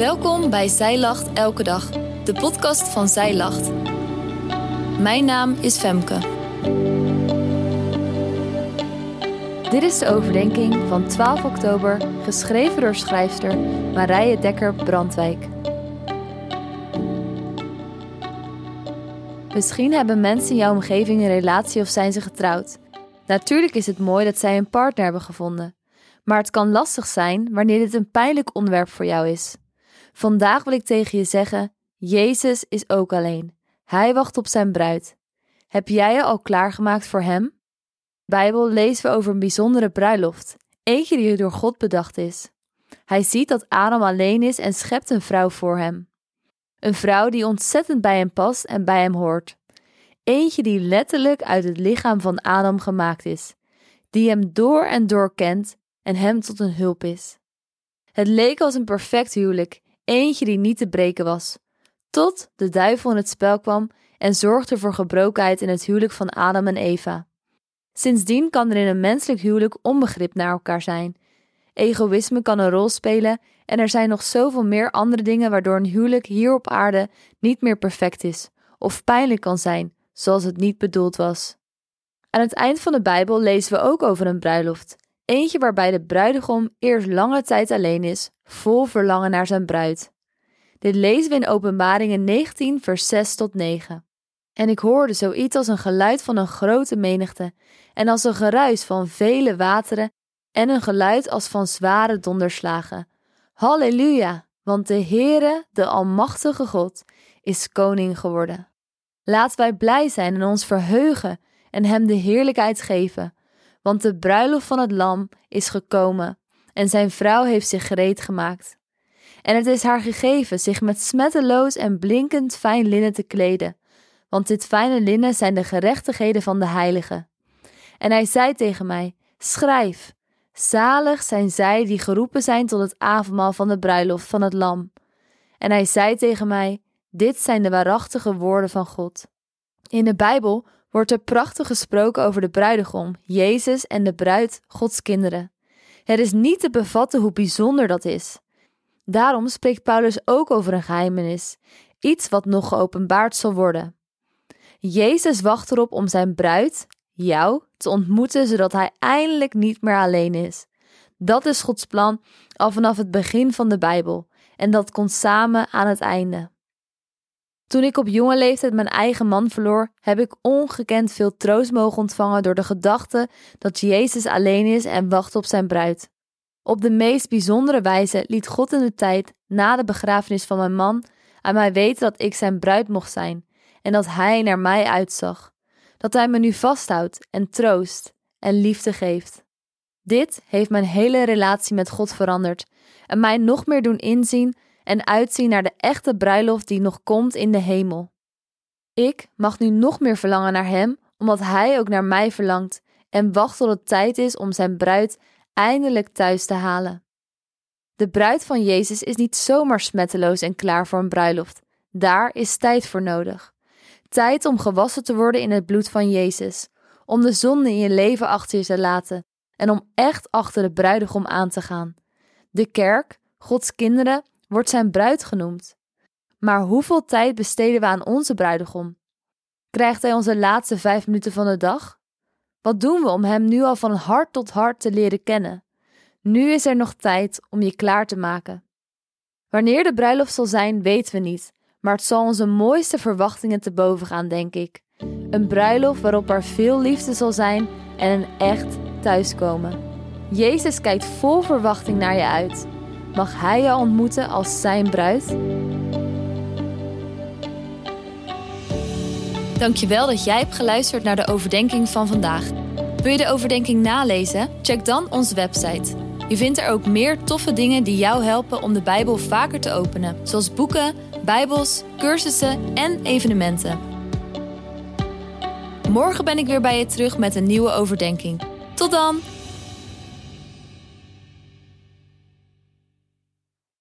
Welkom bij Zij Lacht Elke Dag, de podcast van Zij Lacht. Mijn naam is Femke. Dit is de overdenking van 12 oktober, geschreven door schrijfster Marije Dekker Brandwijk. Misschien hebben mensen in jouw omgeving een relatie of zijn ze getrouwd. Natuurlijk is het mooi dat zij een partner hebben gevonden. Maar het kan lastig zijn wanneer dit een pijnlijk onderwerp voor jou is. Vandaag wil ik tegen je zeggen: Jezus is ook alleen. Hij wacht op zijn bruid. Heb jij je al klaargemaakt voor hem? Bijbel lezen we over een bijzondere bruiloft, eentje die door God bedacht is. Hij ziet dat Adam alleen is en schept een vrouw voor hem. Een vrouw die ontzettend bij hem past en bij hem hoort. Eentje die letterlijk uit het lichaam van Adam gemaakt is, die hem door en door kent en hem tot een hulp is. Het leek als een perfect huwelijk, eentje die niet te breken was, tot de duivel in het spel kwam en zorgde voor gebrokenheid in het huwelijk van Adam en Eva. Sindsdien kan er in een menselijk huwelijk onbegrip naar elkaar zijn. Egoïsme kan een rol spelen en er zijn nog zoveel meer andere dingen waardoor een huwelijk hier op aarde niet meer perfect is of pijnlijk kan zijn, zoals het niet bedoeld was. Aan het eind van de Bijbel lezen we ook over een bruiloft. Eentje waarbij de bruidegom eerst lange tijd alleen is, vol verlangen naar zijn bruid. Dit lezen we in Openbaringen 19, vers 6 tot 9. En ik hoorde zoiets als een geluid van een grote menigte, en als een geruis van vele wateren, en een geluid als van zware donderslagen. Halleluja, want de Heere, de Almachtige God, is koning geworden. Laat wij blij zijn en ons verheugen en Hem de heerlijkheid geven, want de bruiloft van het Lam is gekomen en zijn vrouw heeft zich gereed gemaakt. En het is haar gegeven zich met smetteloos en blinkend fijn linnen te kleden, want dit fijne linnen zijn de gerechtigheden van de heiligen. En hij zei tegen mij: Schrijf, zalig zijn zij die geroepen zijn tot het avondmaal van de bruiloft van het Lam. En hij zei tegen mij: Dit zijn de waarachtige woorden van God. In de Bijbel wordt er prachtig gesproken over de bruidegom, Jezus en de bruid, Gods kinderen. Het is niet te bevatten hoe bijzonder dat is. Daarom spreekt Paulus ook over een geheimenis, iets wat nog geopenbaard zal worden. Jezus wacht erop om zijn bruid, jou, te ontmoeten, zodat hij eindelijk niet meer alleen is. Dat is Gods plan al vanaf het begin van de Bijbel, en dat komt samen aan het einde. Toen ik op jonge leeftijd mijn eigen man verloor, heb ik ongekend veel troost mogen ontvangen door de gedachte dat Jezus alleen is en wacht op zijn bruid. Op de meest bijzondere wijze liet God in de tijd na de begrafenis van mijn man aan mij weten dat ik zijn bruid mocht zijn en dat hij naar mij uitzag. Dat hij me nu vasthoudt en troost en liefde geeft. Dit heeft mijn hele relatie met God veranderd en mij nog meer doen inzien en uitzien naar de echte bruiloft die nog komt in de hemel. Ik mag nu nog meer verlangen naar Hem, omdat Hij ook naar mij verlangt en wacht tot het tijd is om Zijn bruid eindelijk thuis te halen. De bruid van Jezus is niet zomaar smetteloos en klaar voor een bruiloft. Daar is tijd voor nodig. Tijd om gewassen te worden in het bloed van Jezus, om de zonde in je leven achter je te laten en om echt achter de bruidegom aan te gaan. De kerk, Gods kinderen, wordt zijn bruid genoemd. Maar hoeveel tijd besteden we aan onze bruidegom? Krijgt hij onze laatste vijf minuten van de dag? Wat doen we om hem nu al van hart tot hart te leren kennen? Nu is er nog tijd om je klaar te maken. Wanneer de bruiloft zal zijn, weten we niet, maar het zal onze mooiste verwachtingen te boven gaan, denk ik. Een bruiloft waarop er veel liefde zal zijn en een echt thuiskomen. Jezus kijkt vol verwachting naar je uit. Mag Hij je ontmoeten als Zijn bruid? Dankjewel dat jij hebt geluisterd naar de overdenking van vandaag. Wil je de overdenking nalezen? Check dan onze website. Je vindt er ook meer toffe dingen die jou helpen om de Bijbel vaker te openen, zoals boeken, Bijbels, cursussen en evenementen. Morgen ben ik weer bij je terug met een nieuwe overdenking. Tot dan!